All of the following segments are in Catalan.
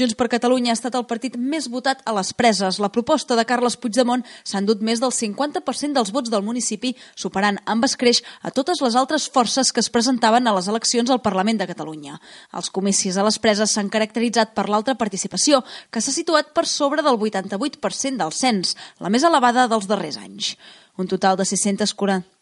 Junts per Catalunya ha estat el partit més votat a les preses. La proposta de Carles Puigdemont s'ha endut més del 50% dels vots del municipi, superant amb escreix a totes les altres forces que es presentaven a les eleccions al Parlament de Catalunya. Els comicis a les preses s'han caracteritzat per l'alta participació, que s'ha situat per sobre del 88% del cens, la més elevada dels darrers anys. Un total de 640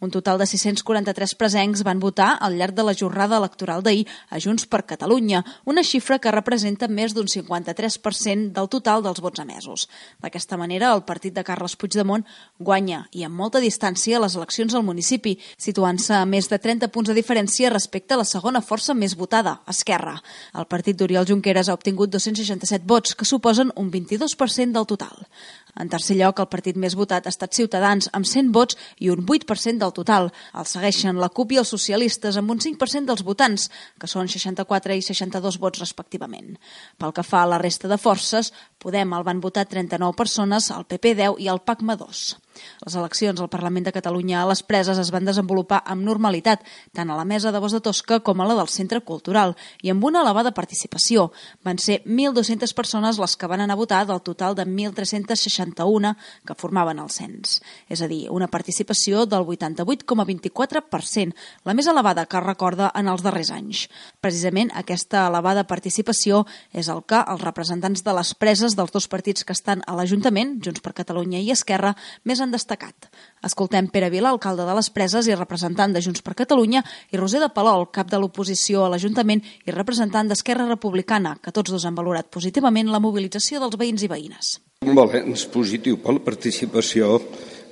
un total de 643 presencs van votar al llarg de la jornada electoral d'ahir a Junts per Catalunya, una xifra que representa més d'un 53% del total dels vots emesos. D'aquesta manera, el partit de Carles Puigdemont guanya i amb molta distància les eleccions al municipi, situant-se a més de 30 punts de diferència respecte a la segona força més votada, Esquerra. El partit d'Oriol Junqueras ha obtingut 267 vots, que suposen un 22% del total. En tercer lloc, el partit més votat ha estat Ciutadans, amb 100 vots i un 8% del total. El segueixen la CUP i els socialistes, amb un 5% dels votants, que són 64 i 62 vots respectivament. Pel que fa a la resta de forces, Podem el van votar 39 persones, el PP 10 i el PACMA 2. Les eleccions al Parlament de Catalunya a les preses es van desenvolupar amb normalitat, tant a la mesa de vots de Tosca com a la del Centre Cultural, i amb una elevada participació. Van ser 1.200 persones les que van anar a votar del total de 1.361 que formaven el cens. És a dir, una participació del 88,24%, la més elevada que es recorda en els darrers anys. Precisament aquesta elevada participació és el que els representants de les preses dels dos partits que estan a l'Ajuntament, Junts per Catalunya i Esquerra, més han destacat. Escoltem Pere Vila, alcalde de les Preses i representant de Junts per Catalunya, i Roser de Palol, cap de l'oposició a l'Ajuntament i representant d'Esquerra Republicana, que tots dos han valorat positivament la mobilització dels veïns i veïnes. Un balanç positiu per la participació,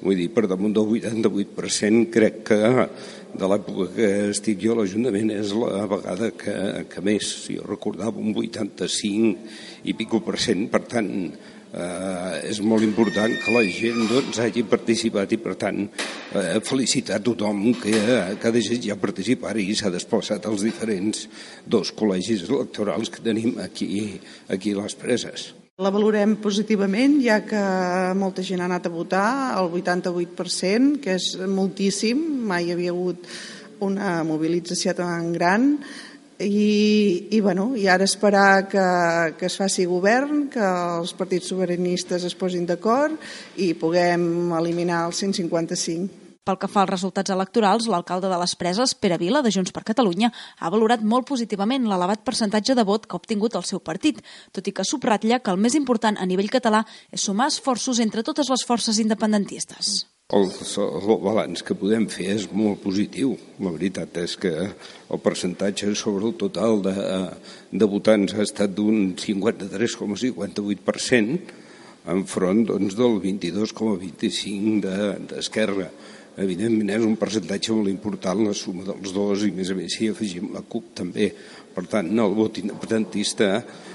vull dir, per damunt del 88%, crec que de l'època que estic jo a l'Ajuntament és la vegada que, que més, jo recordava un 85 i pico per cent, per tant eh, és molt important que la gent doncs, hagi participat i per tant eh, felicitar tothom que, que ha desitjat participar i s'ha desplaçat als diferents dos col·legis electorals que tenim aquí, aquí a les preses. La valorem positivament, ja que molta gent ha anat a votar, el 88%, que és moltíssim, mai hi havia hagut una mobilització tan gran, i, i, bueno, i ara esperar que, que es faci govern, que els partits sobiranistes es posin d'acord i puguem eliminar el 155. Pel que fa als resultats electorals, l'alcalde de les Preses, Pere Vila, de Junts per Catalunya, ha valorat molt positivament l'elevat percentatge de vot que ha obtingut el seu partit, tot i que subratlla que el més important a nivell català és sumar esforços entre totes les forces independentistes. El, el balanç que podem fer és molt positiu. La veritat és que el percentatge sobre el total de, de votants ha estat d'un 53,58% enfront doncs, del 22,25% d'Esquerra. De, evidentment és un percentatge molt important la suma dels dos i més a més si afegim la CUP també per tant el vot independentista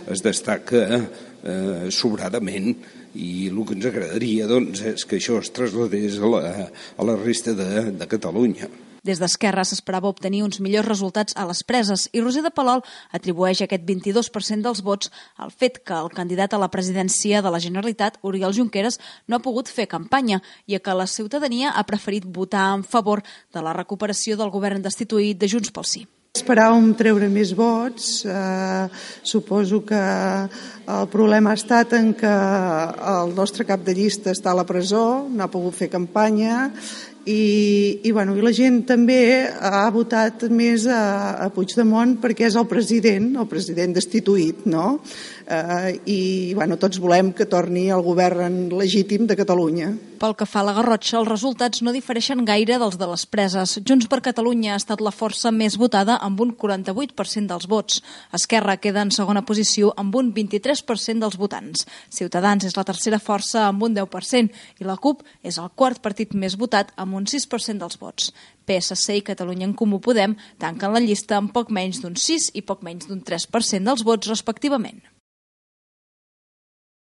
es destaca eh, sobradament i el que ens agradaria doncs, és que això es trasladés a la, a la resta de, de Catalunya. Des d'Esquerra s'esperava obtenir uns millors resultats a les preses i Roser de Palol atribueix aquest 22% dels vots al fet que el candidat a la presidència de la Generalitat, Oriol Junqueras, no ha pogut fer campanya i que la ciutadania ha preferit votar en favor de la recuperació del govern destituït de Junts pel Sí. Esperàvem treure més vots. Eh, suposo que el problema ha estat en que el nostre cap de llista està a la presó, no ha pogut fer campanya i, i, bueno, i la gent també ha votat més a, a Puigdemont perquè és el president, el president destituït, no? Eh, I, bueno, tots volem que torni el govern legítim de Catalunya. Pel que fa a la Garrotxa, els resultats no difereixen gaire dels de les preses. Junts per Catalunya ha estat la força més votada amb un 48% dels vots. Esquerra queda en segona posició amb un 23% dels votants. Ciutadans és la tercera força amb un 10% i la CUP és el quart partit més votat amb un 6% dels vots. PSC i Catalunya en Comú Podem tanquen la llista amb poc menys d'un 6 i poc menys d'un 3% dels vots respectivament.